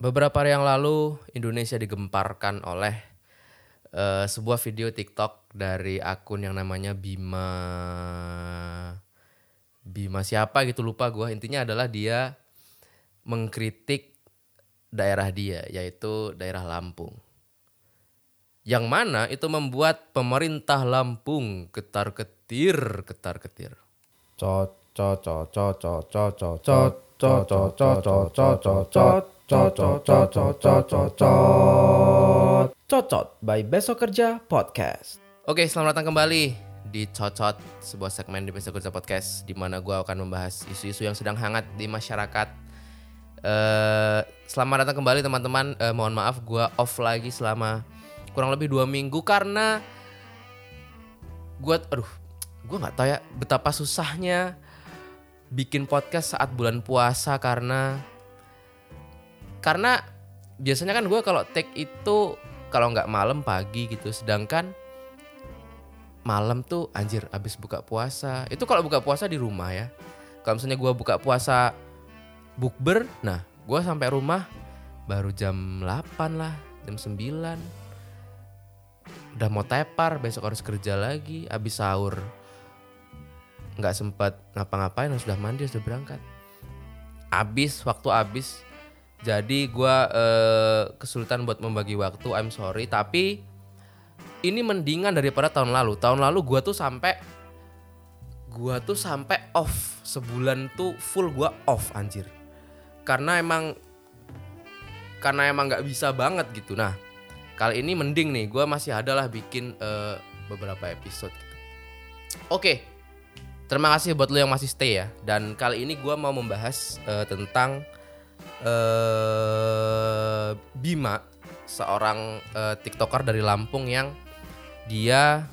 beberapa hari yang lalu Indonesia digemparkan oleh uh, sebuah video TikTok dari akun yang namanya Bima Bima siapa gitu lupa gue intinya adalah dia mengkritik daerah dia yaitu daerah Lampung yang mana itu membuat pemerintah Lampung ketar ketir ketar ketir cot cot cot cot cot cot cot cot cot cot cot cot cot cot Cocot, cocot, cocot, cocot. Cocot by Besok Kerja Podcast. Oke, selamat datang kembali di Cocot, sebuah segmen di Besok Kerja Podcast di mana gue akan membahas isu-isu yang sedang hangat di masyarakat. Uh, selamat datang kembali teman-teman. Uh, mohon maaf gue off lagi selama kurang lebih dua minggu karena gue, aduh, gue nggak tahu ya betapa susahnya bikin podcast saat bulan puasa karena karena biasanya kan gue kalau take itu kalau nggak malam pagi gitu. Sedangkan malam tuh anjir abis buka puasa. Itu kalau buka puasa di rumah ya. Kalau misalnya gue buka puasa bukber nah gue sampai rumah baru jam 8 lah jam 9 udah mau tepar besok harus kerja lagi. Abis sahur nggak sempat ngapa-ngapain harus sudah mandi sudah berangkat. Abis waktu abis jadi gue uh, kesulitan buat membagi waktu, I'm sorry. Tapi ini mendingan daripada tahun lalu. Tahun lalu gue tuh sampai gue tuh sampai off sebulan tuh full gue off anjir. Karena emang karena emang nggak bisa banget gitu. Nah kali ini mending nih, gue masih ada lah bikin uh, beberapa episode. Gitu. Oke, terima kasih buat lo yang masih stay ya. Dan kali ini gue mau membahas uh, tentang uh, Bima, seorang uh, TikToker dari Lampung yang dia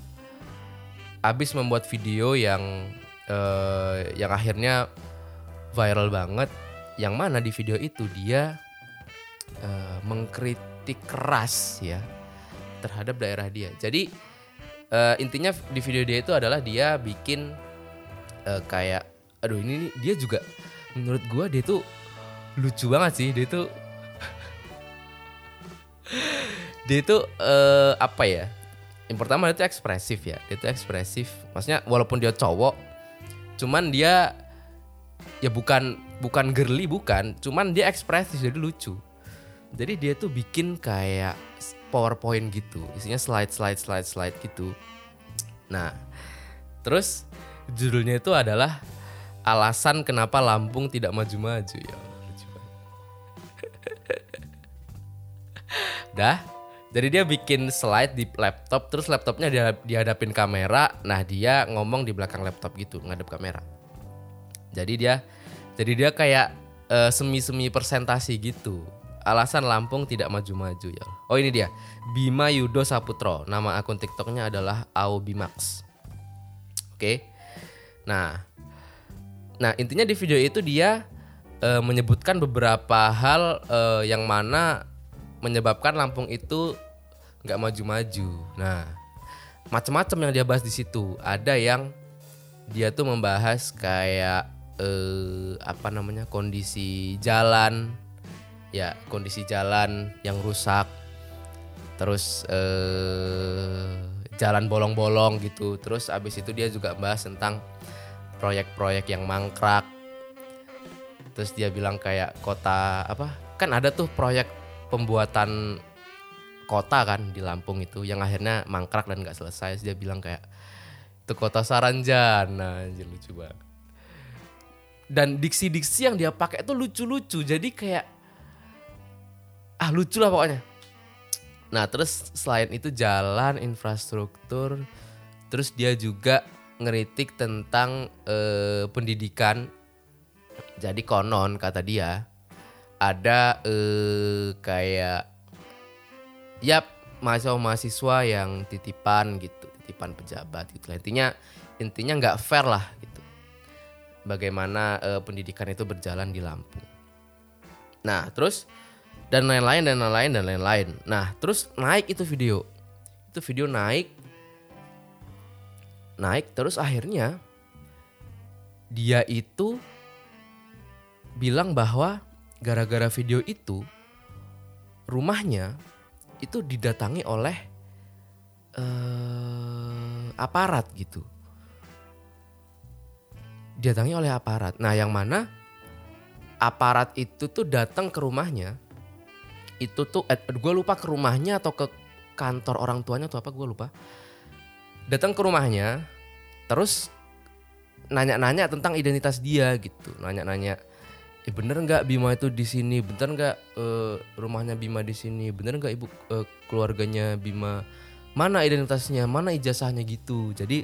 habis membuat video yang uh, yang akhirnya viral banget. Yang mana di video itu dia uh, mengkritik keras ya terhadap daerah dia. Jadi uh, intinya di video dia itu adalah dia bikin uh, kayak aduh ini dia juga menurut gua dia tuh lucu banget sih. Dia tuh dia itu uh, apa ya? Yang pertama dia tuh ekspresif ya. Dia tuh ekspresif. Maksudnya walaupun dia cowok cuman dia ya bukan bukan girly bukan. Cuman dia ekspresif jadi lucu. Jadi dia tuh bikin kayak powerpoint gitu. Isinya slide slide slide slide gitu. Nah terus judulnya itu adalah alasan kenapa Lampung tidak maju-maju ya Dah. Jadi dia bikin slide di laptop, terus laptopnya dia dihadapin kamera. Nah dia ngomong di belakang laptop gitu, ngadep kamera. Jadi dia, jadi dia kayak uh, semi-semi presentasi gitu. Alasan Lampung tidak maju-maju ya. Oh ini dia, Bima Yudo Saputro. Nama akun TikToknya adalah Aubimax. Oke. Nah, nah intinya di video itu dia uh, menyebutkan beberapa hal uh, yang mana menyebabkan Lampung itu nggak maju-maju. Nah, macam-macam yang dia bahas di situ. Ada yang dia tuh membahas kayak eh, apa namanya kondisi jalan, ya kondisi jalan yang rusak, terus eh, jalan bolong-bolong gitu. Terus abis itu dia juga bahas tentang proyek-proyek yang mangkrak. Terus dia bilang kayak kota apa? Kan ada tuh proyek pembuatan kota kan di Lampung itu yang akhirnya mangkrak dan nggak selesai. Dia bilang kayak itu kota Saranjana anjir lucu banget. Dan diksi-diksi yang dia pakai itu lucu-lucu. Jadi kayak ah lucu lah pokoknya. Nah terus selain itu jalan infrastruktur terus dia juga ngeritik tentang eh, pendidikan. Jadi konon kata dia ada eh, kayak ya mahasiswa-mahasiswa yang titipan gitu, titipan pejabat gitu. Intinya intinya nggak fair lah gitu. Bagaimana eh, pendidikan itu berjalan di Lampung. Nah, terus dan lain-lain dan lain-lain dan lain-lain. Nah, terus naik itu video. Itu video naik naik terus akhirnya dia itu bilang bahwa gara-gara video itu rumahnya itu didatangi oleh eh aparat gitu. Didatangi oleh aparat. Nah, yang mana aparat itu tuh datang ke rumahnya. Itu tuh eh, gue lupa ke rumahnya atau ke kantor orang tuanya atau apa gue lupa. Datang ke rumahnya, terus nanya-nanya tentang identitas dia gitu. Nanya-nanya eh, bener nggak Bima itu di sini? Bener nggak eh, rumahnya Bima di sini? Bener nggak ibu eh, keluarganya Bima? Mana identitasnya? Mana ijazahnya? Gitu. Jadi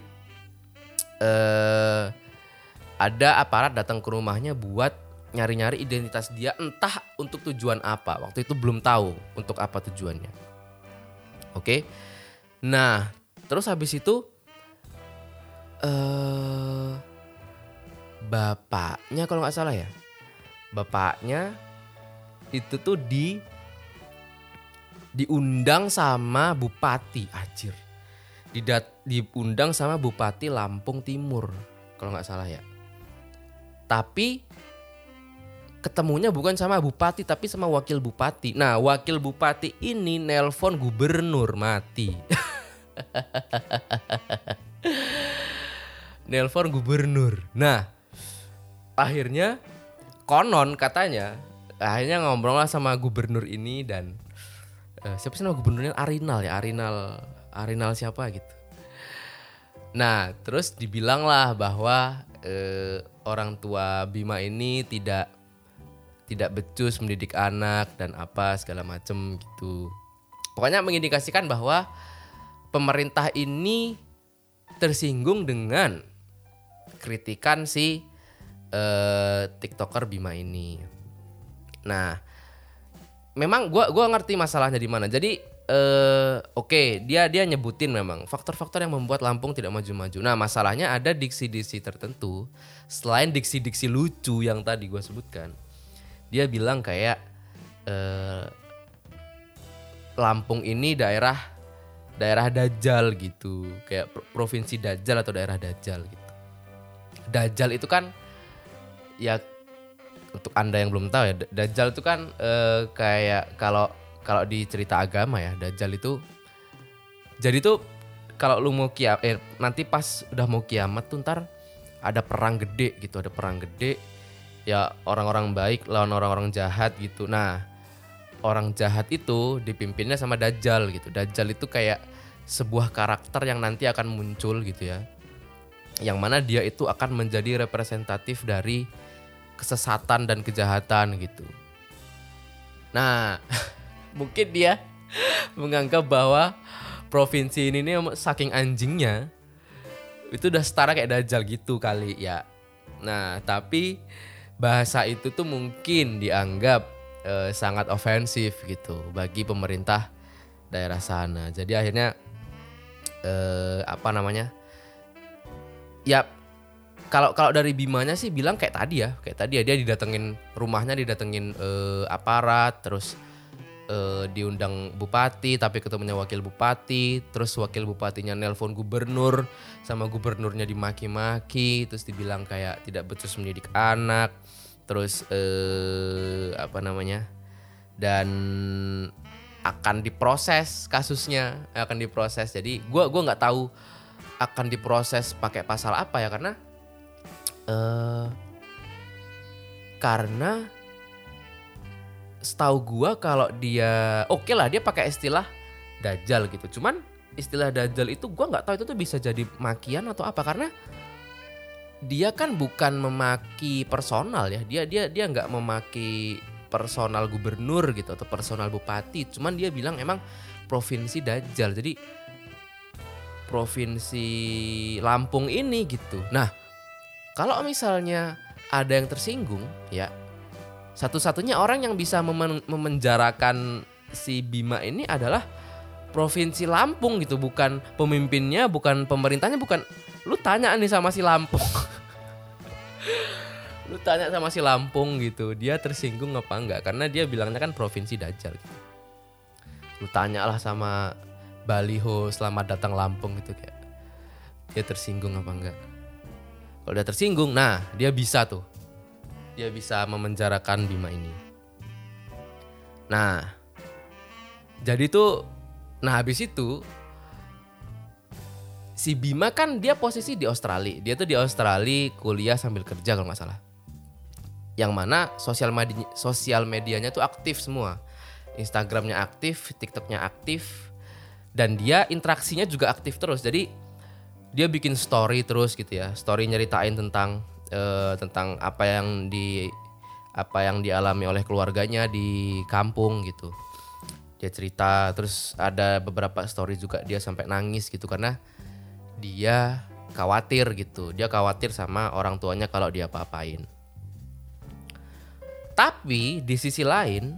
eh ada aparat datang ke rumahnya buat nyari-nyari identitas dia entah untuk tujuan apa. Waktu itu belum tahu untuk apa tujuannya. Oke? Nah terus habis itu eh bapaknya kalau nggak salah ya bapaknya itu tuh di diundang sama bupati Acir. Didat, diundang sama bupati Lampung Timur kalau nggak salah ya. Tapi ketemunya bukan sama bupati tapi sama wakil bupati. Nah, wakil bupati ini nelpon gubernur mati. nelpon gubernur. Nah, akhirnya konon katanya. Akhirnya ngobrol lah sama gubernur ini dan eh, siapa sih nama gubernurnya? Arinal ya Arinal Arinal siapa gitu. Nah terus dibilang lah bahwa eh, orang tua Bima ini tidak tidak becus mendidik anak dan apa segala macem gitu. Pokoknya mengindikasikan bahwa pemerintah ini tersinggung dengan kritikan si eh, tiktoker Bima ini. Nah, memang gua gua ngerti masalahnya di mana. Jadi eh oke, okay, dia dia nyebutin memang faktor-faktor yang membuat Lampung tidak maju-maju. Nah, masalahnya ada diksi-diksi tertentu selain diksi-diksi lucu yang tadi gua sebutkan. Dia bilang kayak eh Lampung ini daerah daerah Dajjal gitu, kayak provinsi Dajjal atau daerah Dajjal gitu. Dajjal itu kan ya untuk anda yang belum tahu ya Dajjal itu kan eh, kayak kalau kalau di cerita agama ya Dajjal itu jadi tuh kalau lu mau kiamat eh, nanti pas udah mau kiamat tuh ntar ada perang gede gitu ada perang gede ya orang-orang baik lawan orang-orang jahat gitu. Nah orang jahat itu dipimpinnya sama Dajjal gitu. Dajjal itu kayak sebuah karakter yang nanti akan muncul gitu ya. Yang mana dia itu akan menjadi representatif dari kesesatan dan kejahatan gitu. Nah, mungkin dia menganggap bahwa provinsi ini nih saking anjingnya itu udah setara kayak dajjal gitu kali ya. Nah, tapi bahasa itu tuh mungkin dianggap eh, sangat ofensif gitu bagi pemerintah daerah sana. Jadi akhirnya eh, apa namanya? Ya kalau kalau dari Bimanya sih bilang kayak tadi ya, kayak tadi ya dia didatengin rumahnya didatengin eh, aparat, terus eh, diundang bupati tapi ketemunya wakil bupati, terus wakil bupatinya nelpon gubernur sama gubernurnya dimaki-maki, terus dibilang kayak tidak becus mendidik anak, terus eh, apa namanya? dan akan diproses kasusnya akan diproses jadi gua gua nggak tahu akan diproses pakai pasal apa ya karena eh karena setahu gua kalau dia oke lah dia pakai istilah dajjal gitu. Cuman istilah dajjal itu gua nggak tahu itu tuh bisa jadi makian atau apa karena dia kan bukan memaki personal ya. Dia dia dia nggak memaki personal gubernur gitu atau personal bupati. Cuman dia bilang emang provinsi dajjal. Jadi provinsi Lampung ini gitu. Nah, kalau misalnya ada yang tersinggung, ya satu-satunya orang yang bisa memen memenjarakan si Bima ini adalah provinsi Lampung gitu, bukan pemimpinnya, bukan pemerintahnya, bukan. Lu tanya nih sama si Lampung. lu tanya sama si Lampung gitu, dia tersinggung apa enggak? Karena dia bilangnya kan provinsi Dajjal gitu. Lu tanyalah sama baliho selamat datang Lampung gitu kayak dia tersinggung apa enggak? Kalau dia tersinggung, nah dia bisa tuh. Dia bisa memenjarakan Bima ini. Nah, Jadi tuh nah habis itu si Bima kan dia posisi di Australia. Dia tuh di Australia kuliah sambil kerja kalau nggak salah. Yang mana sosial media sosial medianya tuh aktif semua. Instagramnya aktif, TikToknya aktif, dan dia interaksinya juga aktif terus. Jadi dia bikin story terus gitu ya, story nyeritain tentang eh, tentang apa yang di apa yang dialami oleh keluarganya di kampung gitu. Dia cerita, terus ada beberapa story juga dia sampai nangis gitu karena dia khawatir gitu. Dia khawatir sama orang tuanya kalau dia apa-apain. Tapi di sisi lain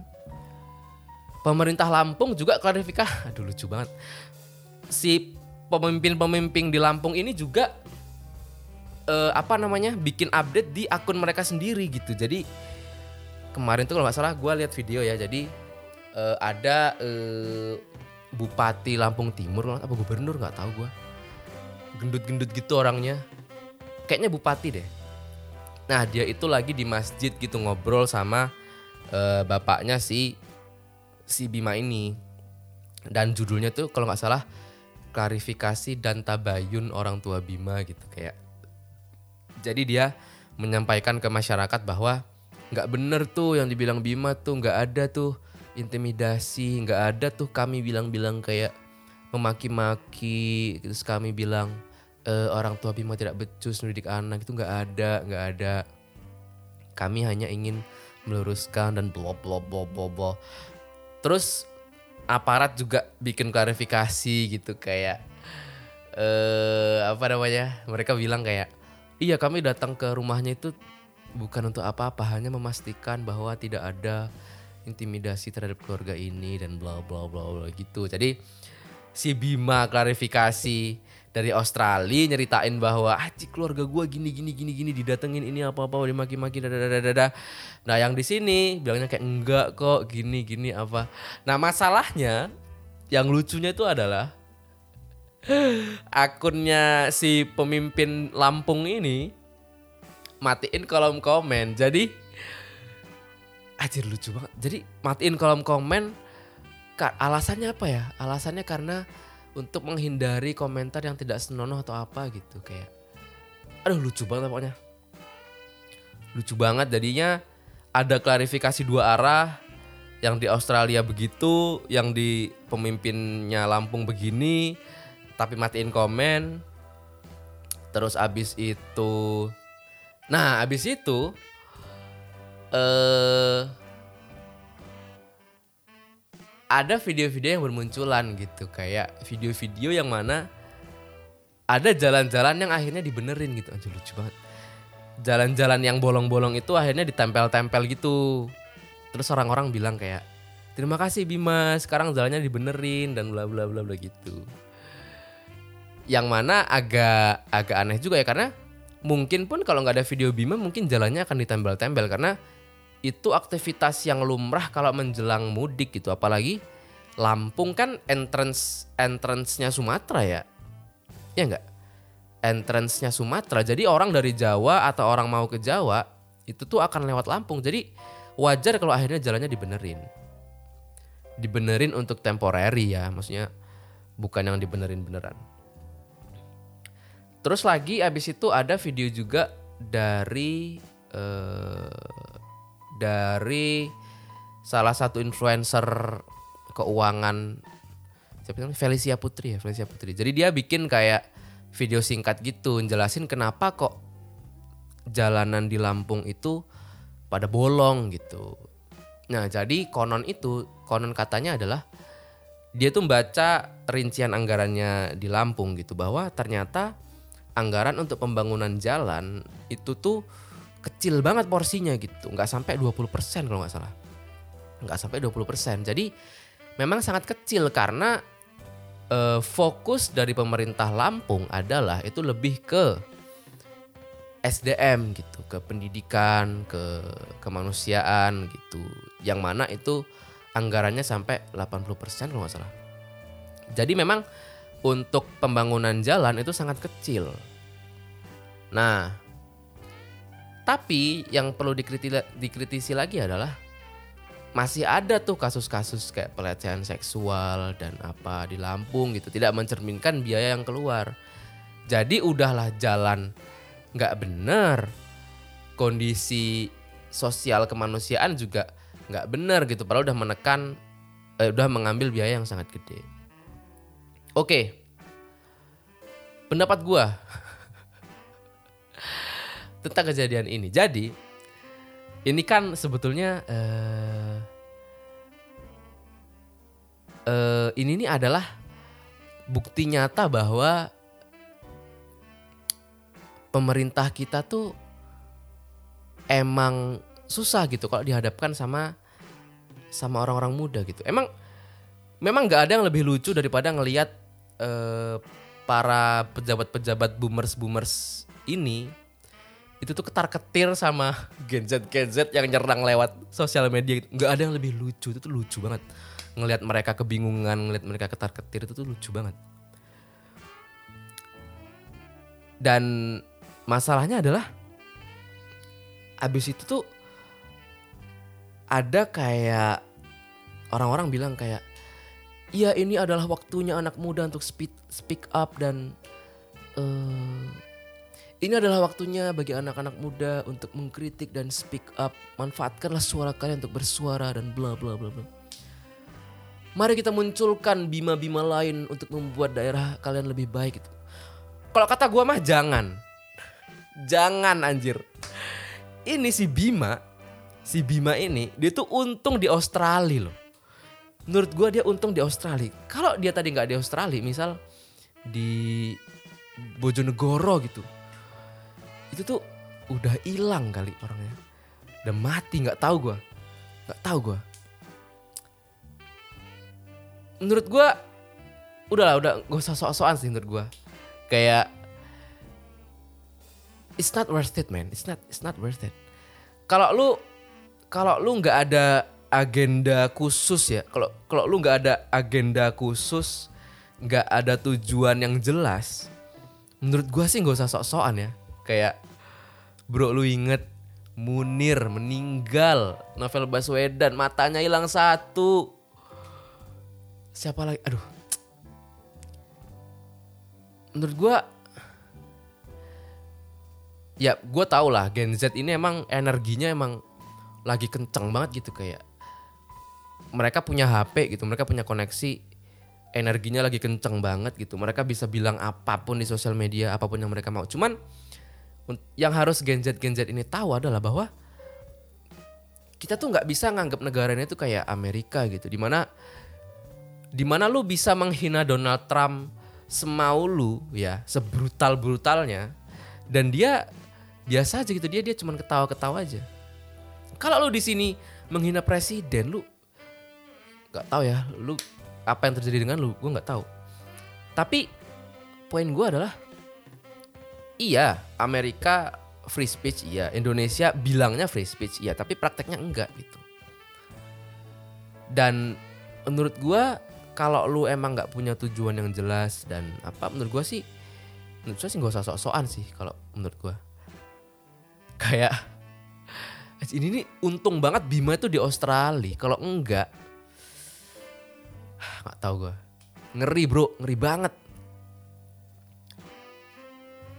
pemerintah Lampung juga klarifikasi. Aduh lucu banget. Si pemimpin-pemimpin di Lampung ini juga eh, apa namanya bikin update di akun mereka sendiri gitu. Jadi kemarin tuh kalau nggak salah gue lihat video ya. Jadi eh, ada eh, Bupati Lampung Timur apa gubernur nggak tahu gue. Gendut-gendut gitu orangnya. Kayaknya bupati deh. Nah dia itu lagi di masjid gitu ngobrol sama eh, bapaknya si si Bima ini dan judulnya tuh kalau nggak salah klarifikasi dan tabayun orang tua Bima gitu kayak jadi dia menyampaikan ke masyarakat bahwa nggak bener tuh yang dibilang Bima tuh nggak ada tuh intimidasi nggak ada tuh kami bilang-bilang kayak memaki-maki terus kami bilang "Eh, orang tua Bima tidak becus mendidik anak itu nggak ada nggak ada. Kami hanya ingin meluruskan dan bla bla bla bla terus aparat juga bikin klarifikasi gitu kayak eh apa namanya mereka bilang kayak iya kami datang ke rumahnya itu bukan untuk apa-apa hanya memastikan bahwa tidak ada intimidasi terhadap keluarga ini dan bla bla bla bla gitu. Jadi si Bima klarifikasi dari Australia nyeritain bahwa ah cik, keluarga gua gini gini gini gini didatengin ini apa apa dimaki-maki dada Nah yang di sini bilangnya kayak enggak kok gini gini apa. Nah masalahnya yang lucunya itu adalah akunnya si pemimpin Lampung ini matiin kolom komen. Jadi anjir lucu banget. Jadi matiin kolom komen alasannya apa ya? Alasannya karena untuk menghindari komentar yang tidak senonoh atau apa gitu kayak aduh lucu banget pokoknya. Lucu banget jadinya ada klarifikasi dua arah yang di Australia begitu yang di pemimpinnya Lampung begini tapi matiin komen. Terus abis itu nah abis itu eh ada video-video yang bermunculan gitu kayak video-video yang mana ada jalan-jalan yang akhirnya dibenerin gitu. Anjir lucu banget. Jalan-jalan yang bolong-bolong itu akhirnya ditempel-tempel gitu. Terus orang-orang bilang kayak terima kasih Bima. Sekarang jalannya dibenerin dan bla bla bla bla gitu. Yang mana agak agak aneh juga ya karena mungkin pun kalau nggak ada video Bima mungkin jalannya akan ditempel-tempel. Karena itu aktivitas yang lumrah kalau menjelang mudik gitu. Apalagi Lampung kan entrance entrance-nya Sumatera ya. Ya enggak entrance-nya Sumatera. Jadi orang dari Jawa atau orang mau ke Jawa itu tuh akan lewat Lampung. Jadi wajar kalau akhirnya jalannya dibenerin. Dibenerin untuk temporary ya maksudnya bukan yang dibenerin beneran. Terus lagi abis itu ada video juga dari eh, dari salah satu influencer keuangan siapa namanya Felicia Putri ya Felicia Putri. Jadi dia bikin kayak video singkat gitu jelasin kenapa kok jalanan di Lampung itu pada bolong gitu. Nah, jadi konon itu konon katanya adalah dia tuh baca rincian anggarannya di Lampung gitu bahwa ternyata anggaran untuk pembangunan jalan itu tuh kecil banget porsinya gitu. Nggak sampai 20% kalau nggak salah. Nggak sampai 20% jadi memang sangat kecil karena eh, fokus dari pemerintah Lampung adalah itu lebih ke SDM gitu ke pendidikan ke kemanusiaan gitu. Yang mana itu anggarannya sampai 80% kalau nggak salah. Jadi memang untuk pembangunan jalan itu sangat kecil. Nah tapi yang perlu dikritisi, dikritisi lagi adalah masih ada tuh kasus-kasus kayak pelecehan seksual dan apa di Lampung gitu tidak mencerminkan biaya yang keluar. Jadi udahlah jalan nggak bener kondisi sosial kemanusiaan juga nggak bener gitu padahal udah menekan eh, udah mengambil biaya yang sangat gede. Oke. Pendapat gua tentang kejadian ini. Jadi ini kan sebetulnya eh eh, ini nih adalah bukti nyata bahwa pemerintah kita tuh emang susah gitu kalau dihadapkan sama sama orang-orang muda gitu. Emang memang nggak ada yang lebih lucu daripada ngelihat eh, para pejabat-pejabat boomers-boomers ini itu tuh ketar ketir sama Gen Z Gen Z yang nyerang lewat sosial media gitu. nggak ada yang lebih lucu itu tuh lucu banget ngelihat mereka kebingungan ngelihat mereka ketar ketir itu tuh lucu banget dan masalahnya adalah abis itu tuh ada kayak orang-orang bilang kayak iya ini adalah waktunya anak muda untuk speak speak up dan eh, ini adalah waktunya bagi anak-anak muda untuk mengkritik dan speak up. Manfaatkanlah suara kalian untuk bersuara dan bla bla bla bla. Mari kita munculkan bima-bima lain untuk membuat daerah kalian lebih baik gitu. Kalau kata gua mah jangan. Jangan anjir. Ini si Bima, si Bima ini dia tuh untung di Australia loh. Menurut gua dia untung di Australia. Kalau dia tadi nggak di Australia, misal di Bojonegoro gitu itu tuh udah hilang kali orangnya. Udah mati nggak tahu gua. Nggak tahu gua. Menurut gua udahlah udah gak usah sok-sokan sih menurut gua. Kayak it's not worth it man. It's not it's not worth it. Kalau lu kalau lu nggak ada agenda khusus ya kalau kalau lu nggak ada agenda khusus nggak ada tujuan yang jelas menurut gua sih nggak usah sok-sokan ya. Kayak bro lu inget Munir meninggal Novel Baswedan matanya hilang satu. Siapa lagi? Aduh. Menurut gua ya gue tau lah Gen Z ini emang energinya emang lagi kenceng banget gitu kayak mereka punya HP gitu mereka punya koneksi energinya lagi kenceng banget gitu. Mereka bisa bilang apa pun di sosial media apa pun yang mereka mau. Cuman yang harus Gen Z Gen Z ini tahu adalah bahwa kita tuh nggak bisa nganggap negaranya itu kayak Amerika gitu. Di mana di mana lu bisa menghina Donald Trump semau lu ya sebrutal brutalnya dan dia biasa aja gitu. Dia dia cuman ketawa ketawa aja. Kalau lu di sini menghina presiden lu nggak tahu ya lu apa yang terjadi dengan lu gue nggak tahu. Tapi poin gue adalah iya Amerika free speech iya. Indonesia bilangnya free speech iya. Tapi prakteknya enggak gitu. Dan menurut gua kalau lu emang nggak punya tujuan yang jelas dan apa menurut gua sih menurut saya sih gak usah sok-sokan sih kalau menurut gua. Kayak ini nih untung banget Bima itu di Australia. Kalau enggak nggak tahu gua. Ngeri bro. Ngeri banget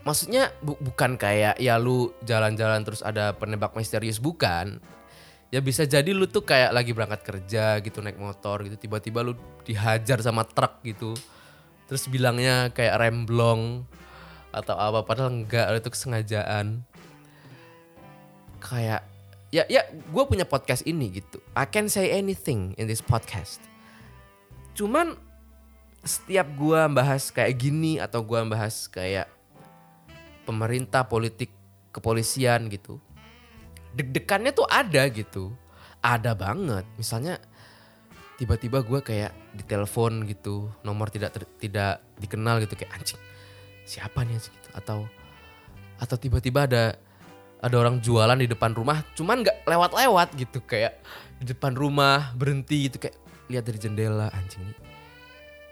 maksudnya bu- bukan kayak ya lu jalan-jalan terus ada penembak misterius bukan. Ya bisa jadi lu tuh kayak lagi berangkat kerja gitu naik motor gitu tiba-tiba lu dihajar sama truk gitu. Terus bilangnya kayak remblong atau apa padahal enggak itu kesengajaan. Kayak ya ya gue punya podcast ini gitu. I can say anything in this podcast. Cuman setiap gue bahas kayak gini atau gue bahas kayak pemerintah, politik, kepolisian gitu. Deg-degannya tuh ada gitu. Ada banget. Misalnya tiba-tiba gue kayak ditelepon gitu, nomor tidak ter- tidak dikenal gitu kayak anjing. Siapa nih anjing gitu atau atau tiba-tiba ada ada orang jualan di depan rumah cuman nggak lewat-lewat gitu kayak di depan rumah berhenti gitu kayak lihat dari jendela anjing nih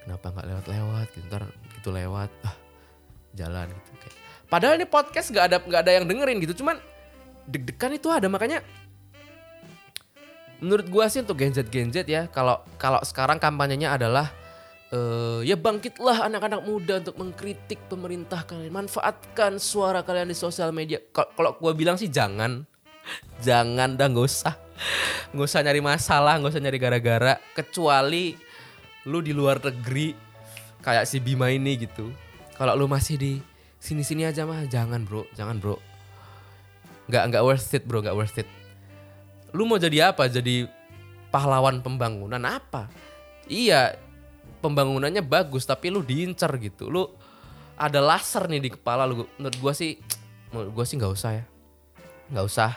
kenapa nggak lewat-lewat gitu ntar gitu lewat ah jalan gitu kayak Padahal ini podcast gak ada nggak ada yang dengerin gitu, cuman deg-degan itu ada makanya menurut gua sih untuk Gen Z ya kalau kalau sekarang kampanyenya adalah eh ya bangkitlah anak-anak muda untuk mengkritik pemerintah kalian manfaatkan suara kalian di sosial media. Kalau- gua bilang sih jangan jangan dah nggak usah. Nggak usah nyari masalah nggak usah nyari gara-gara kecuali lu di luar negeri kayak si Bima ini gitu. Kalau lu masih di sini-sini aja mah jangan bro. Jangan bro. Nggak nggak worth it bro. Nggak worth it. Lu mau jadi apa? Jadi pahlawan pembangunan apa? Iya pembangunannya bagus tapi lu diincar gitu. Lu ada laser nih di kepala lu. Menurut gua sih menurut gua sih nggak usah ya. Nggak usah.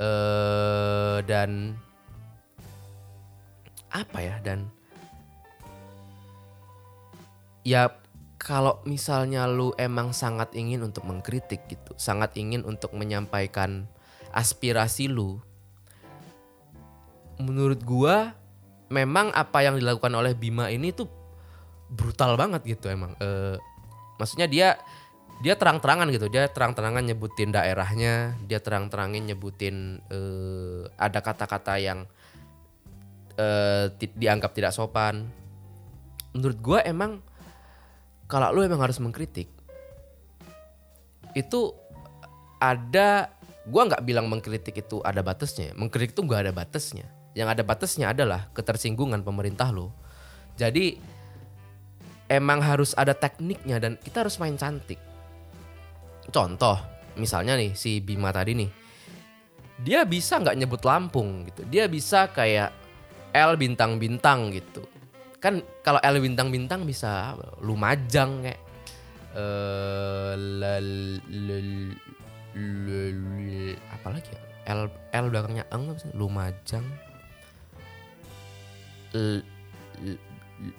Eh dan apa ya? Dan ya kalau misalnya lu emang sangat ingin untuk mengkritik gitu sangat ingin untuk menyampaikan aspirasi lu menurut gua memang apa yang dilakukan oleh Bima ini tuh brutal banget gitu emang. Eh, maksudnya dia dia terang-terangan gitu dia terang-terangan nyebutin daerahnya dia terang-terangin nyebutin eh, ada kata-kata yang ti- dianggap tidak sopan. Menurut gua emang kalau lu emang harus mengkritik itu ada gua nggak bilang mengkritik itu ada batasnya. Mengkritik itu nggak ada batasnya. Yang ada batasnya adalah ketersinggungan pemerintah lo jadi emang harus ada tekniknya dan kita harus main cantik. Contoh misalnya nih si Bima tadi nih. Dia bisa nggak nyebut Lampung gitu. Dia bisa kayak L bintang-bintang gitu kan kalau L bintang-bintang bisa? Lumajang kayak eh apa lagi ya? L L belakangnya eng apa Lumajang.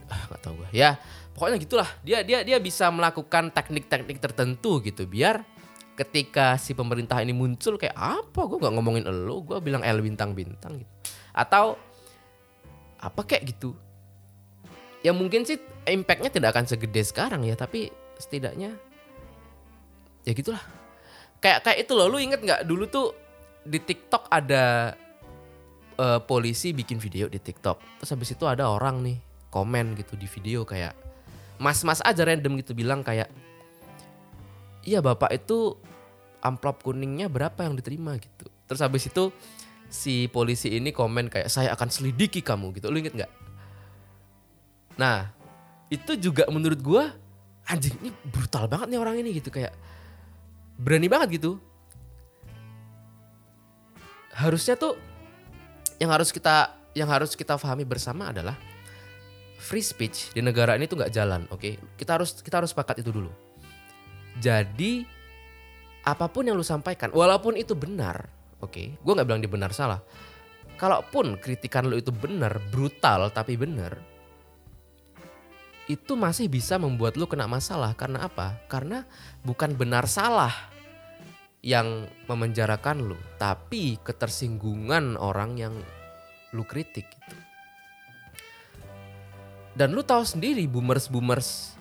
Ah, nggak tahu gue ya pokoknya gitulah. Dia dia dia bisa melakukan teknik-teknik tertentu gitu biar ketika si pemerintah ini muncul kayak apa? Gue nggak ngomongin elo gue bilang L bintang-bintang gitu. Atau apa kayak gitu ya mungkin sih impactnya tidak akan segede sekarang ya tapi setidaknya ya gitulah. Kayak kayak itu loh lu inget nggak dulu tuh di TikTok ada eh, polisi bikin video di TikTok. Terus habis itu ada orang nih komen gitu di video kayak mas-mas aja random gitu bilang kayak iya bapak itu amplop kuningnya berapa yang diterima? gitu. Terus habis itu si polisi ini komen kayak saya akan selidiki kamu gitu. Lu inget nggak nah itu juga menurut gua anjing ini brutal banget nih orang ini gitu kayak berani banget gitu. Harusnya tuh yang harus kita yang harus kita pahami bersama adalah free speech di negara ini tuh nggak jalan oke? Kita harus kita harus sepakat itu dulu. Jadi apa pun yang lu sampaikan walaupun itu benar oke? Gue nggak bilang dia benar salah. Kalaupun kritikan lu itu benar brutal tapi benar itu masih bisa membuat lu kena masalah. Karena apa? Karena bukan benar salah yang memenjarakan lu tapi ketersinggungan orang yang lu kritik gitu. Dan lu tahu sendiri boomers boomers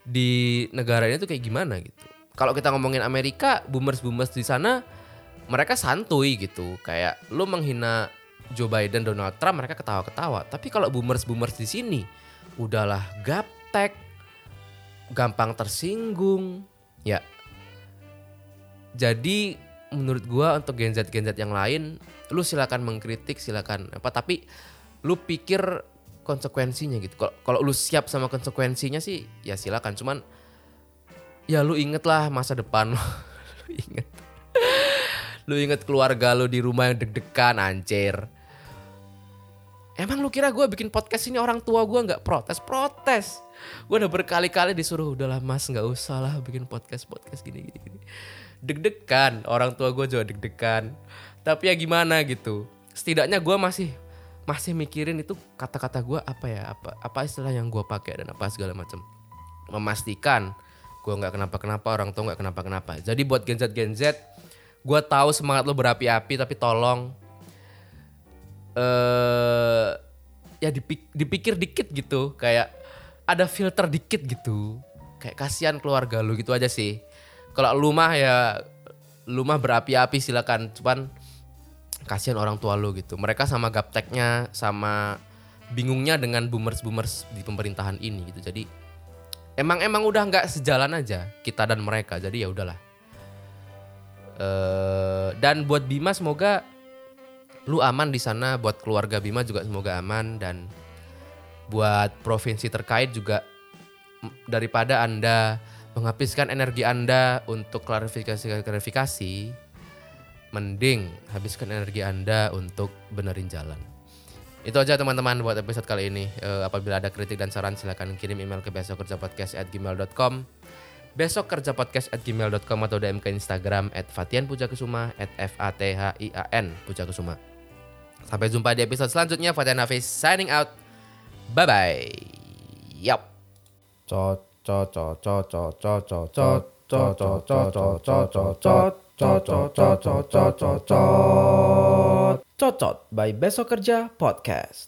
di negara ini tuh kayak gimana gitu. Kalau kita ngomongin Amerika boomers boomers di sana mereka santuy gitu. Kayak lu menghina Joe Biden Donald Trump mereka ketawa-ketawa. Tapi kalau boomers boomers di sini udahlah gaptek gampang tersinggung. Ya. Jadi menurut gua untuk Gen Z Gen Z yang lain lu silakan mengkritik silakan apa tapi lu pikir konsekuensinya gitu. Kalau lu siap sama konsekuensinya sih ya silakan. Cuman ya lu inget lah masa depan lu inget. Lu inget keluarga lu di rumah yang deg-degan anjir Emang lu kira gue bikin podcast ini orang tua gue nggak protes? Protes. Gue udah berkali-kali disuruh udahlah mas nggak usah lah bikin podcast podcast gini gini gini. Deg-degan orang tua gue juga deg-degan. Tapi ya gimana gitu. Setidaknya gue masih masih mikirin itu kata-kata gue apa ya apa apa istilah yang gue pakai dan apa segala macam. Memastikan gue nggak kenapa-kenapa orang tua nggak kenapa-kenapa. Jadi buat Gen Z Gen Z, gue tahu semangat lo berapi-api tapi tolong eh ya dipik- dipikir dikit gitu. Kayak ada filter dikit gitu. Kayak kasihan keluarga lu gitu aja sih. Kalau lu mah ya lu mah berapi-api silakan. Cuman kasihan orang tua lu gitu. Mereka sama gapteknya sama bingungnya dengan boomers boomers di pemerintahan ini gitu. Jadi emang emang udah nggak sejalan aja kita dan mereka. Jadi ya udahlah. Eh, dan buat Bima semoga lu aman di sana buat keluarga Bima juga semoga aman dan buat provinsi terkait juga daripada anda menghabiskan energi anda untuk klarifikasi klarifikasi mending habiskan energi anda untuk benerin jalan. Itu aja teman-teman buat episode kali ini. Eh, apabila ada kritik dan saran silahkan kirim email ke besokkerjapodcast@gmail.com besok kerja podcast at gmail.com atau DM ke Instagram at Fatian Pujakusuma at F A T H I A N Pujakusuma Sampai jumpa di episode selanjutnya. Fatih Hafiz signing out. Bye-bye. Yap. Cocot by Besok Kerja Podcast.